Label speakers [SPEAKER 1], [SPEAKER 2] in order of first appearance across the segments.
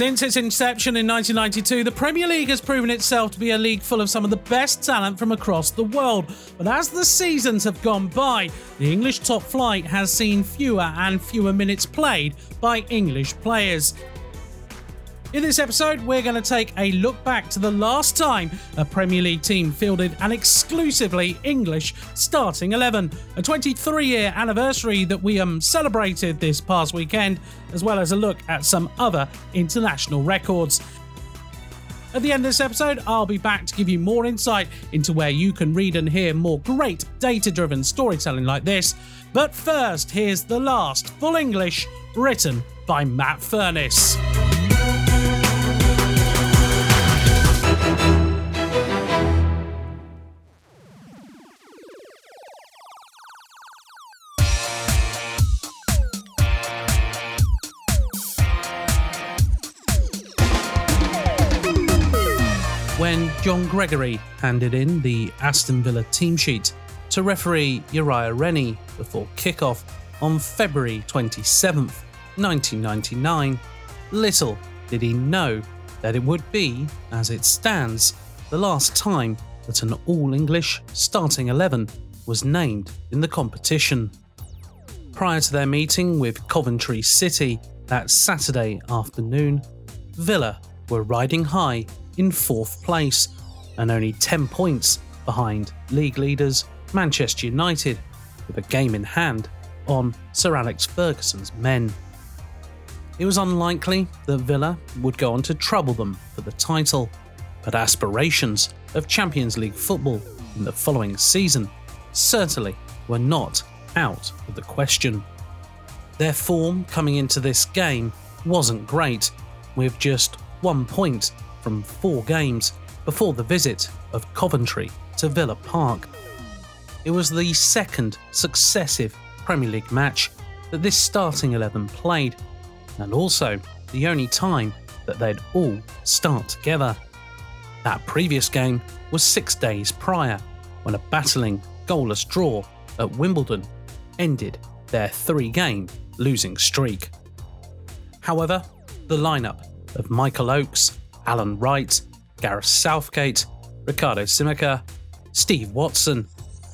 [SPEAKER 1] Since its inception in 1992, the Premier League has proven itself to be a league full of some of the best talent from across the world. But as the seasons have gone by, the English top flight has seen fewer and fewer minutes played by English players. In this episode, we're going to take a look back to the last time a Premier League team fielded an exclusively English starting 11, a 23 year anniversary that we um, celebrated this past weekend, as well as a look at some other international records. At the end of this episode, I'll be back to give you more insight into where you can read and hear more great data driven storytelling like this. But first, here's the last full English written by Matt Furness. John Gregory handed in the Aston Villa team sheet to referee Uriah Rennie before kickoff on February 27th, 1999, little did he know that it would be, as it stands, the last time that an all English starting 11 was named in the competition. Prior to their meeting with Coventry City that Saturday afternoon, Villa were riding high in fourth place and only 10 points behind league leaders Manchester United, with a game in hand on Sir Alex Ferguson's men. It was unlikely that Villa would go on to trouble them for the title, but aspirations of Champions League football in the following season certainly were not out of the question. Their form coming into this game wasn't great, with just one point from four games before the visit of Coventry to Villa Park. It was the second successive Premier League match that this starting 11 played, and also the only time that they'd all start together. That previous game was six days prior, when a battling, goalless draw at Wimbledon ended their three game losing streak. However, the lineup of Michael Oakes, Alan Wright, Gareth Southgate, Riccardo Scimeca, Steve Watson,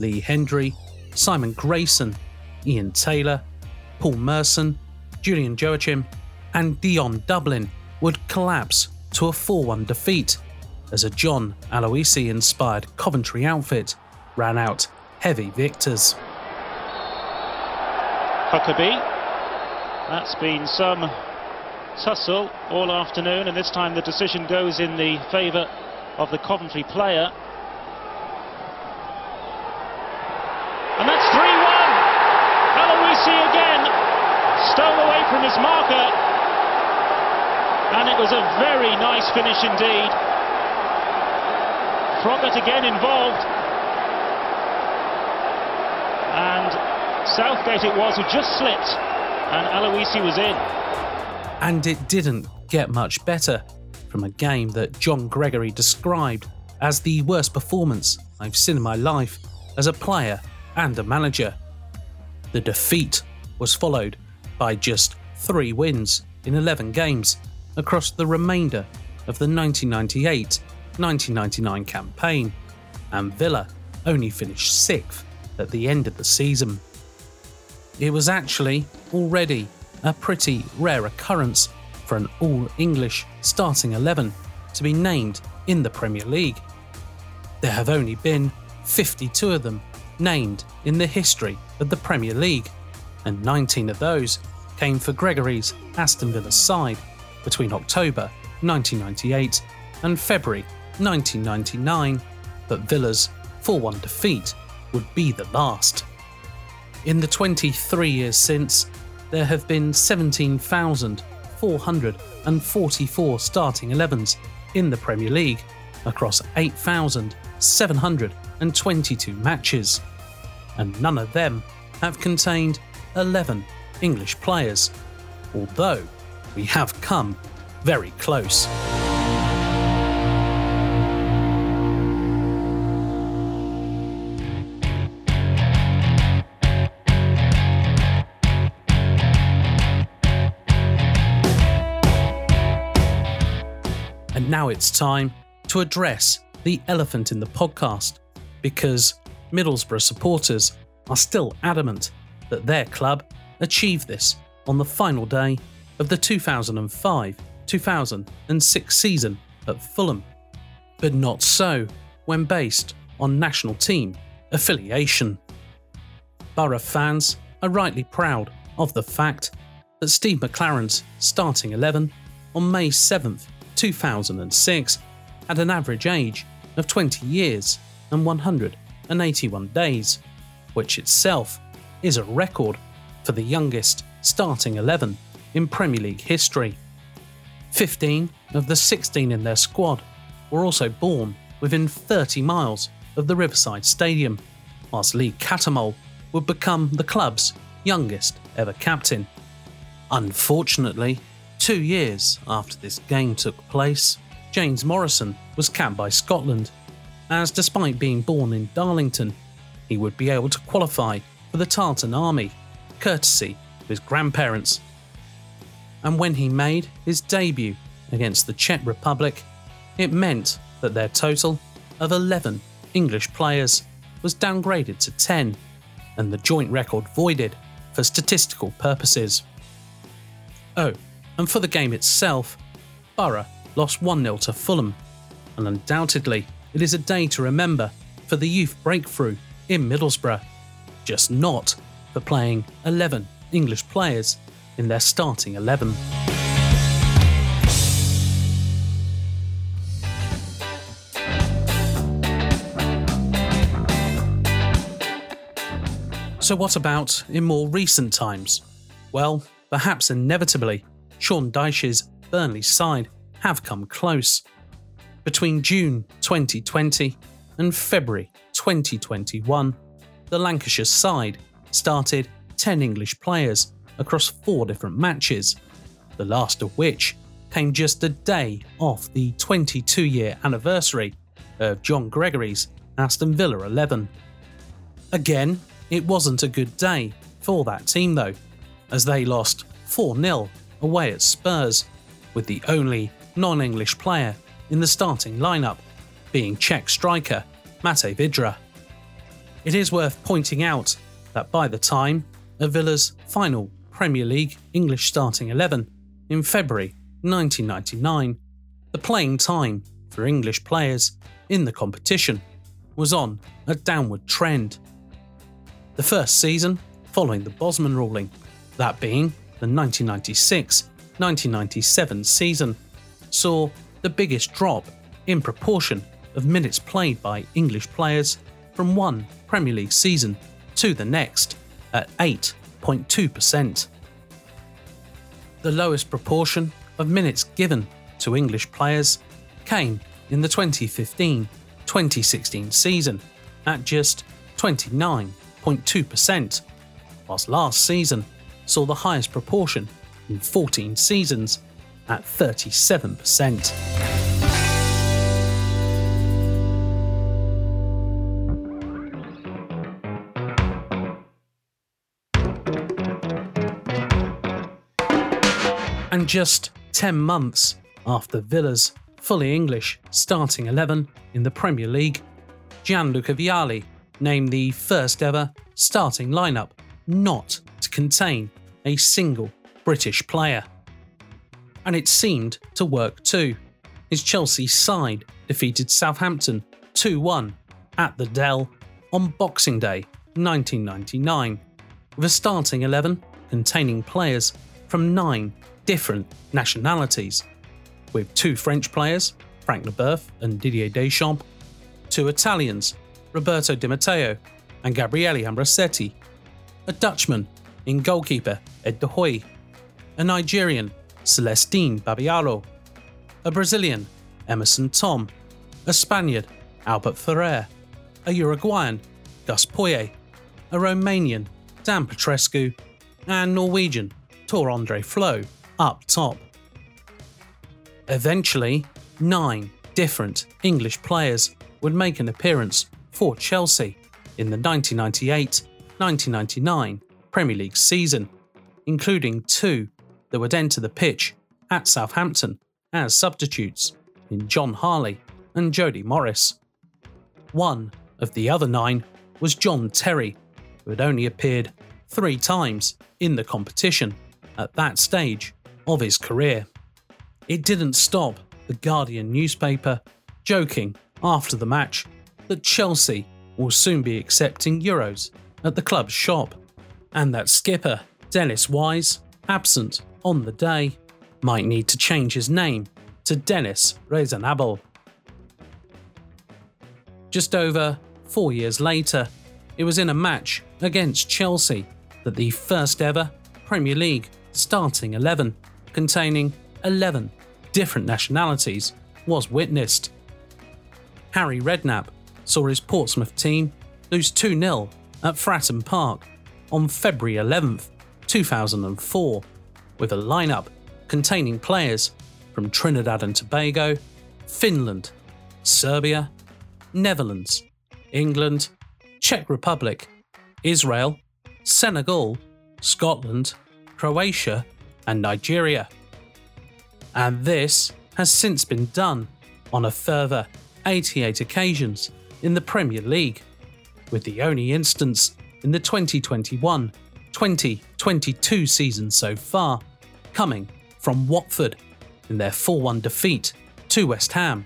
[SPEAKER 1] Lee Hendrie, Simon Grayson, Ian Taylor, Paul Merson, Julian Joachim, and Dion Dublin would collapse to a 4 1 defeat as a John Aloisi inspired Coventry outfit ran out heavy victors.
[SPEAKER 2] Huckerby. That's been some tussle all afternoon, and this time the decision goes in the favour of the Coventry player. And that's 3 1. Aloisi again stole away from his marker. And it was a very nice finish indeed. Froggatt again involved. And Southgate it was who just slipped, and Aloisi was in.
[SPEAKER 1] And it didn't get much better from a game that John Gregory described as the worst performance I've seen in my life as a player and a manager. The defeat was followed by just three wins in 11 games across the remainder of the 1998 1999 campaign, and Villa only finished sixth at the end of the season. It was actually already a pretty rare occurrence for an all English starting 11 to be named in the Premier League. There have only been 52 of them named in the history of the Premier League, and 19 of those came for Gregory's Aston Villa side between October 1998 and February 1999, but Villa's 4 1 defeat would be the last. In the 23 years since, there have been 17,444 starting 11s in the Premier League across 8,722 matches, and none of them have contained 11 English players, although we have come very close. Now it's time to address the elephant in the podcast because Middlesbrough supporters are still adamant that their club achieved this on the final day of the 2005 2006 season at Fulham. But not so when based on national team affiliation. Borough fans are rightly proud of the fact that Steve McClaren's starting 11 on May 7th, 2006 had an average age of 20 years and 181 days, which itself is a record for the youngest starting 11 in Premier League history. 15 of the 16 in their squad were also born within 30 miles of the Riverside Stadium, whilst Lee Cattermole would become the club's youngest ever captain. Unfortunately, two years after this game took place, James Morrison was capped by Scotland, as despite being born in Darlington, he would be able to qualify for the Tartan Army, courtesy of his grandparents. And when he made his debut against the Czech Republic, it meant that their total of 11 English players was downgraded to 10, and the joint record voided for statistical purposes. Oh, and for the game itself, Borough lost 1 0 to Fulham, and undoubtedly it is a day to remember for the youth breakthrough in Middlesbrough, just not for playing 11 English players in their starting 11. So, what about in more recent times? Well, perhaps inevitably, Sean Dyche's Burnley side have come close. Between June 2020 and February 2021, the Lancashire side started 10 English players across four different matches, the last of which came just a day off the 22 year anniversary of John Gregory's Aston Villa 11. Again, it wasn't a good day for that team though, as they lost 4 0 away at Spurs, with the only non English player in the starting lineup being Czech striker Matej Vydra. It is worth pointing out that by the time of Villa's final Premier League English starting 11 in February 1999, the playing time for English players in the competition was on a downward trend the first season following the Bosman ruling, that being the 1996 1997 season, saw the biggest drop in proportion of minutes played by English players from one Premier League season to the next at 8.2%. The lowest proportion of minutes given to English players came in the 2015 2016 season at just 29 0.2%, whilst last season saw the highest proportion in 14 seasons at 37%. And just 10 months after Villa's fully English starting 11 in the Premier League, Gianluca Vialli named the first ever starting lineup not to contain a single British player. And it seemed to work too. His Chelsea side defeated Southampton 2 1 at the Dell on Boxing Day 1999, with a starting 11 containing players from nine different nationalities, with two French players, Frank Leboeuf and Didier Deschamps, two Italians, Roberto Di Matteo, and Gabriele Ambrosetti, a Dutchman in goalkeeper Ed de Goey, a Nigerian Celestine Babayaro, a Brazilian Emerson Thome, a Spaniard Albert Ferrer, a Uruguayan Gus Poyet, a Romanian Dan Petrescu, and Norwegian Tor Andre Flo up top. Eventually, nine different English players would make an appearance for Chelsea in the 1998 1999 Premier League season, including two that would enter the pitch at Southampton as substitutes in Jon Harley and Jody Morris. One of the other nine was John Terry, who had only appeared three times in the competition at that stage of his career. It didn't stop the Guardian newspaper joking after the match that Chelsea will soon be accepting Euros at the club's shop, and that skipper Dennis Wise, absent on the day, might need to change his name to Dennis Rezanabel. Just over four years later, it was in a match against Chelsea that the first ever Premier League starting 11, containing 11 different nationalities, was witnessed. Harry Redknapp saw his Portsmouth team lose 2 0 at Fratton Park on February 11th, 2004, with a lineup containing players from Trinidad and Tobago, Finland, Serbia, Netherlands, England, Czech Republic, Israel, Senegal, Scotland, Croatia, and Nigeria. And this has since been done on a further 88 occasions in the Premier League, with the only instance in the 2021 2022 season so far coming from Watford in their 4 1 defeat to West Ham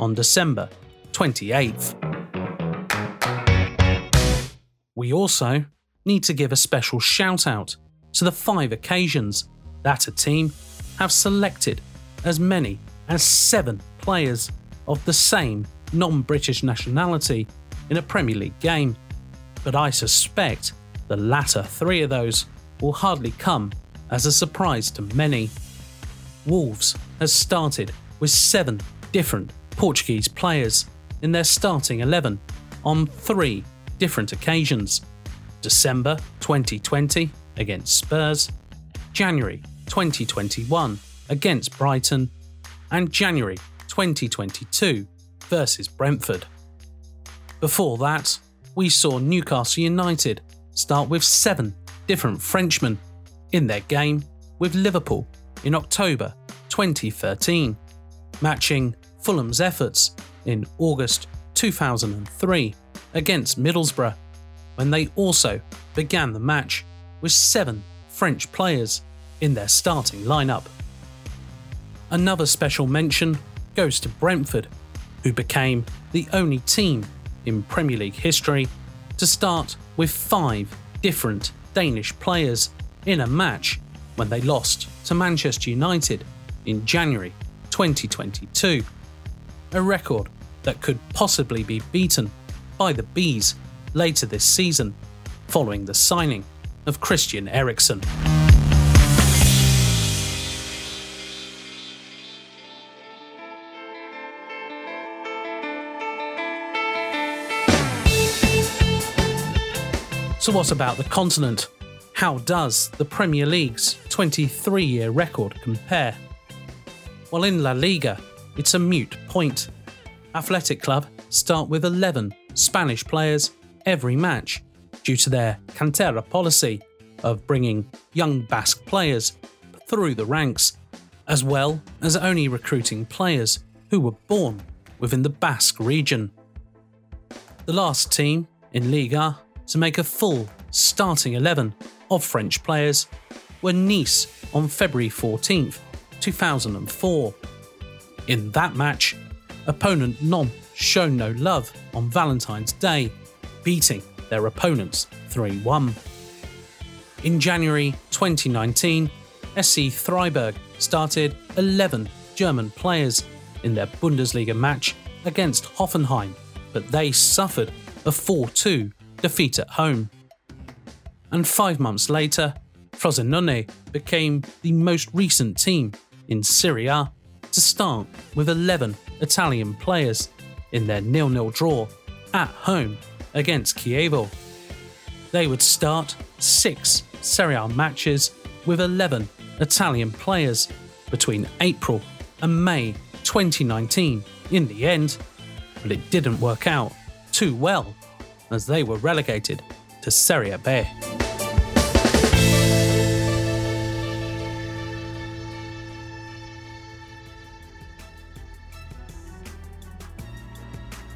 [SPEAKER 1] on December 28th. We also need to give a special shout out to the five occasions that a team have selected as many as seven players of the same non British nationality in a Premier League game. But I suspect the latter three of those will hardly come as a surprise to many. Wolves has started with seven different Portuguese players in their starting 11 on three different occasions December 2020 against Spurs, January 2021 against Brighton, and January 2022 versus Brentford. Before that, we saw Newcastle United start with seven different Frenchmen in their game with Liverpool in October 2013, matching Fulham's efforts in August 2003 against Middlesbrough, when they also began the match with seven French players in their starting lineup. Another special mention goes to Brentford, who became the only team in Premier League history to start with five different Danish players in a match when they lost to Manchester United in January 2022. A record that could possibly be beaten by the Bees later this season, following the signing of Christian Eriksen. So, what about the continent? How does the Premier League's 23 year record compare? Well, in La Liga, it's a mute point. Athletic Club start with 11 Spanish players every match due to their cantera policy of bringing young Basque players through the ranks, as well as only recruiting players who were born within the Basque region. The last team in Liga to make a full starting 11 of French players were Nice on February 14, 2004. In that match, opponent Nantes shown no love on Valentine's Day, beating their opponents 3 1. In January 2019, SC Freiburg started 11 German players in their Bundesliga match against Hoffenheim, but they suffered a 4 2 defeat at home. And five months later, Frosinone became the most recent team in Serie A to start with 11 Italian players in their nil-nil draw at home against Chievo. They would start six Serie A matches with 11 Italian players between April and May 2019 in the end, but it didn't work out too well as they were relegated to Serie B.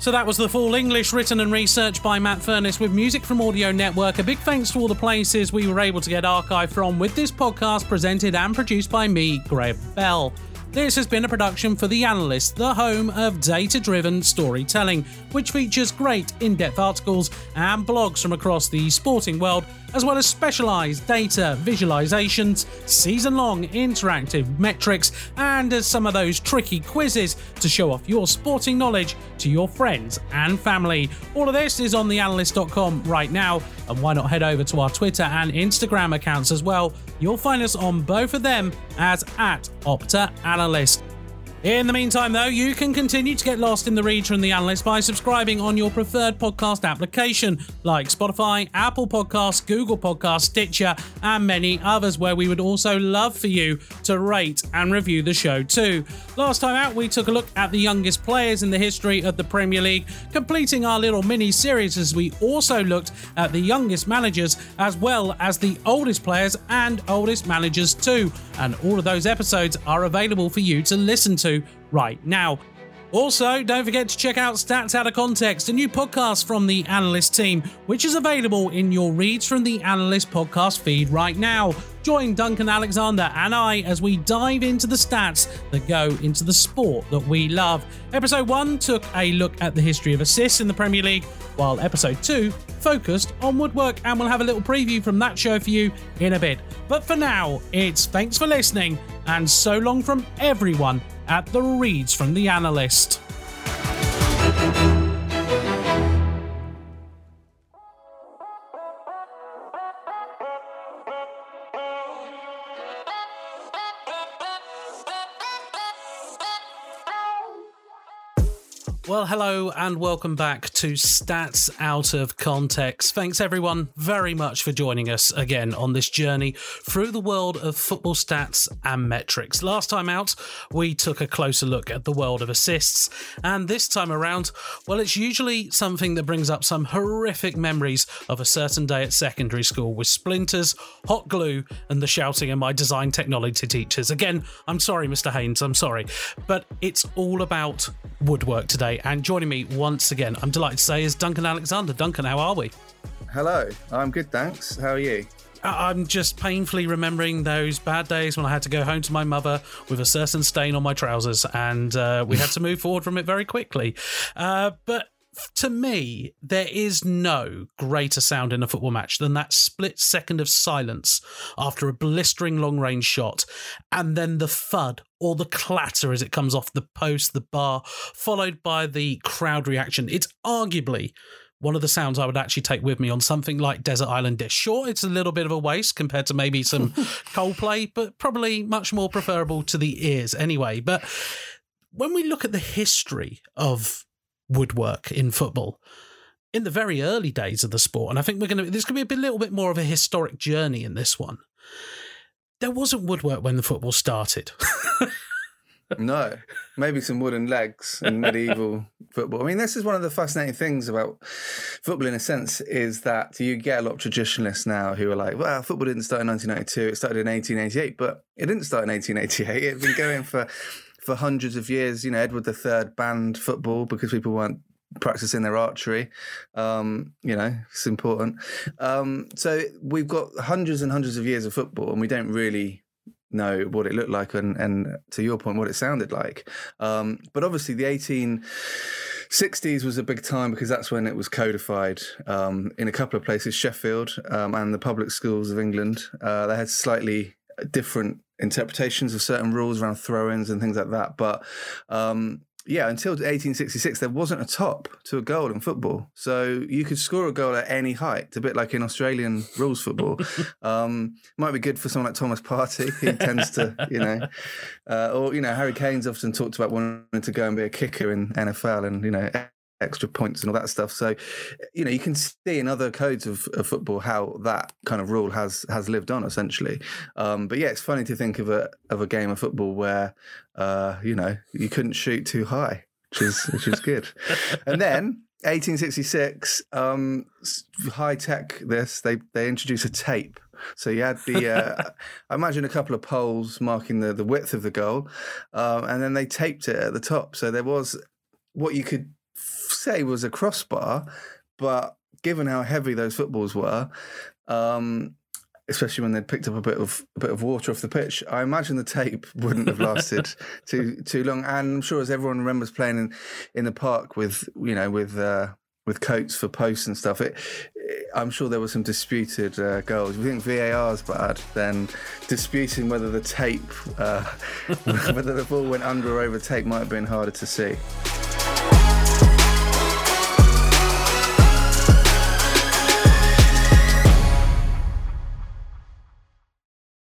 [SPEAKER 1] So that was the full English written and researched by Matt Furness with music from Audio Network. A big thanks to all the places we were able to get archive from with this podcast presented and produced by me, Greg Bell. This has been a production for The Analyst, the home of data driven storytelling, which features great in depth articles and blogs from across the sporting world, as well as specialised data visualizations, season long interactive metrics, and as some of those tricky quizzes to show off your sporting knowledge to your friends and family. All of this is on theanalyst.com right now, and why not head over to our Twitter and Instagram accounts as well? You'll find us on both of them as at Opta Analyst. In the meantime, though, you can continue to get lost in the reads from the analyst by subscribing on your preferred podcast application like Spotify, Apple Podcasts, Google Podcasts, Stitcher, and many others, where we would also love for you to rate and review the show too. Last time out, we took a look at the youngest players in the history of the Premier League, completing our little mini series as we also looked at the youngest managers as well as the oldest players and oldest managers too. And all of those episodes are available for you to listen to right now. Also, don't forget to check out Stats Out of Context, a new podcast from the Analyst team, which is available in your Reads from the Analyst podcast feed right now. Join Duncan Alexander and I as we dive into the stats that go into the sport that we love. Episode 1 took a look at the history of assists in the Premier League, while episode 2 focused on woodwork, and we'll have a little preview from that show for you in a bit. But for now, it's thanks for listening and so long from everyone at the Reads from the Analyst. Well, hello and welcome back to Stats Out of Context. Thanks everyone very much for joining us again on this journey through the world of football stats and metrics. Last time out, we took a closer look at the world of assists, and this time around, well, it's usually something that brings up some horrific memories of a certain day at secondary school with splinters, hot glue, and the shouting of my design technology teachers. Again, I'm sorry, Mr. Haynes, I'm sorry, but it's all about woodwork today and joining me once again, I'm delighted to say, is Duncan Alexander. Duncan, how are we?
[SPEAKER 3] Hello, I'm good, thanks. How are you?
[SPEAKER 1] I'm just painfully remembering those bad days when I had to go home to my mother with a certain stain on my trousers, and uh, we had to move forward from it very quickly. Uh, but to me, there is no greater sound in a football match than that split second of silence after a blistering long range shot, and then the thud or the clatter as it comes off the post, the bar, followed by the crowd reaction. It's arguably one of the sounds I would actually take with me on something like Desert Island Discs. Sure, it's a little bit of a waste compared to maybe some Coldplay, but probably much more preferable to the ears anyway. But when we look at the history of woodwork in football in the very early days of the sport. And I think we're going to, there's going to be a little bit more of a historic journey in this one. There wasn't woodwork when the football started.
[SPEAKER 3] no, maybe some wooden legs in medieval football. I mean, this is one of the fascinating things about football, in a sense, is that you get a lot of traditionalists now who are like, well, football didn't start in 1992, it started in 1888, but it didn't start in 1888. It had been going for for hundreds of years. You know, Edward III banned football because people weren't practicing their archery. Um, you know, it's important. Um, so we've got hundreds and hundreds of years of football, and we don't really know what it looked like, and, and to your point, what it sounded like. Um, but obviously, the 1860s was a big time because that's when it was codified um, in a couple of places, Sheffield um, and the public schools of England. Uh, they had slightly different interpretations of certain rules around throw-ins and things like that. But um, yeah, until 1866, there wasn't a top to a goal in football. So you could score a goal at any height. It's a bit like in Australian rules football. Um, might be good for someone like Thomas Partey. He tends to, you know, uh, or, you know, Harry Kane's often talked about wanting to go and be a kicker in NFL and, you know, extra points and all that stuff. So, you know, you can see in other codes of, of football how that kind of rule has has lived on essentially. Um, but yeah, it's funny to think of a of a game of football where uh, you know you couldn't shoot too high, which is which is good. and then 1866, um, high tech. This they they introduce a tape. So you had the, uh, I imagine a couple of poles marking the, the width of the goal, um, and then they taped it at the top. So there was what you could say was a crossbar, but given how heavy those footballs were, um, especially when they'd picked up a bit of a bit of water off the pitch, I imagine the tape wouldn't have lasted too too long. And I'm sure, as everyone remembers playing in in the park with you know with. Uh, with coats for posts and stuff. It, it, I'm sure there were some disputed uh, goals. If you think VAR is bad, then disputing whether the tape, uh, whether the ball went under or over tape, might have been harder to see.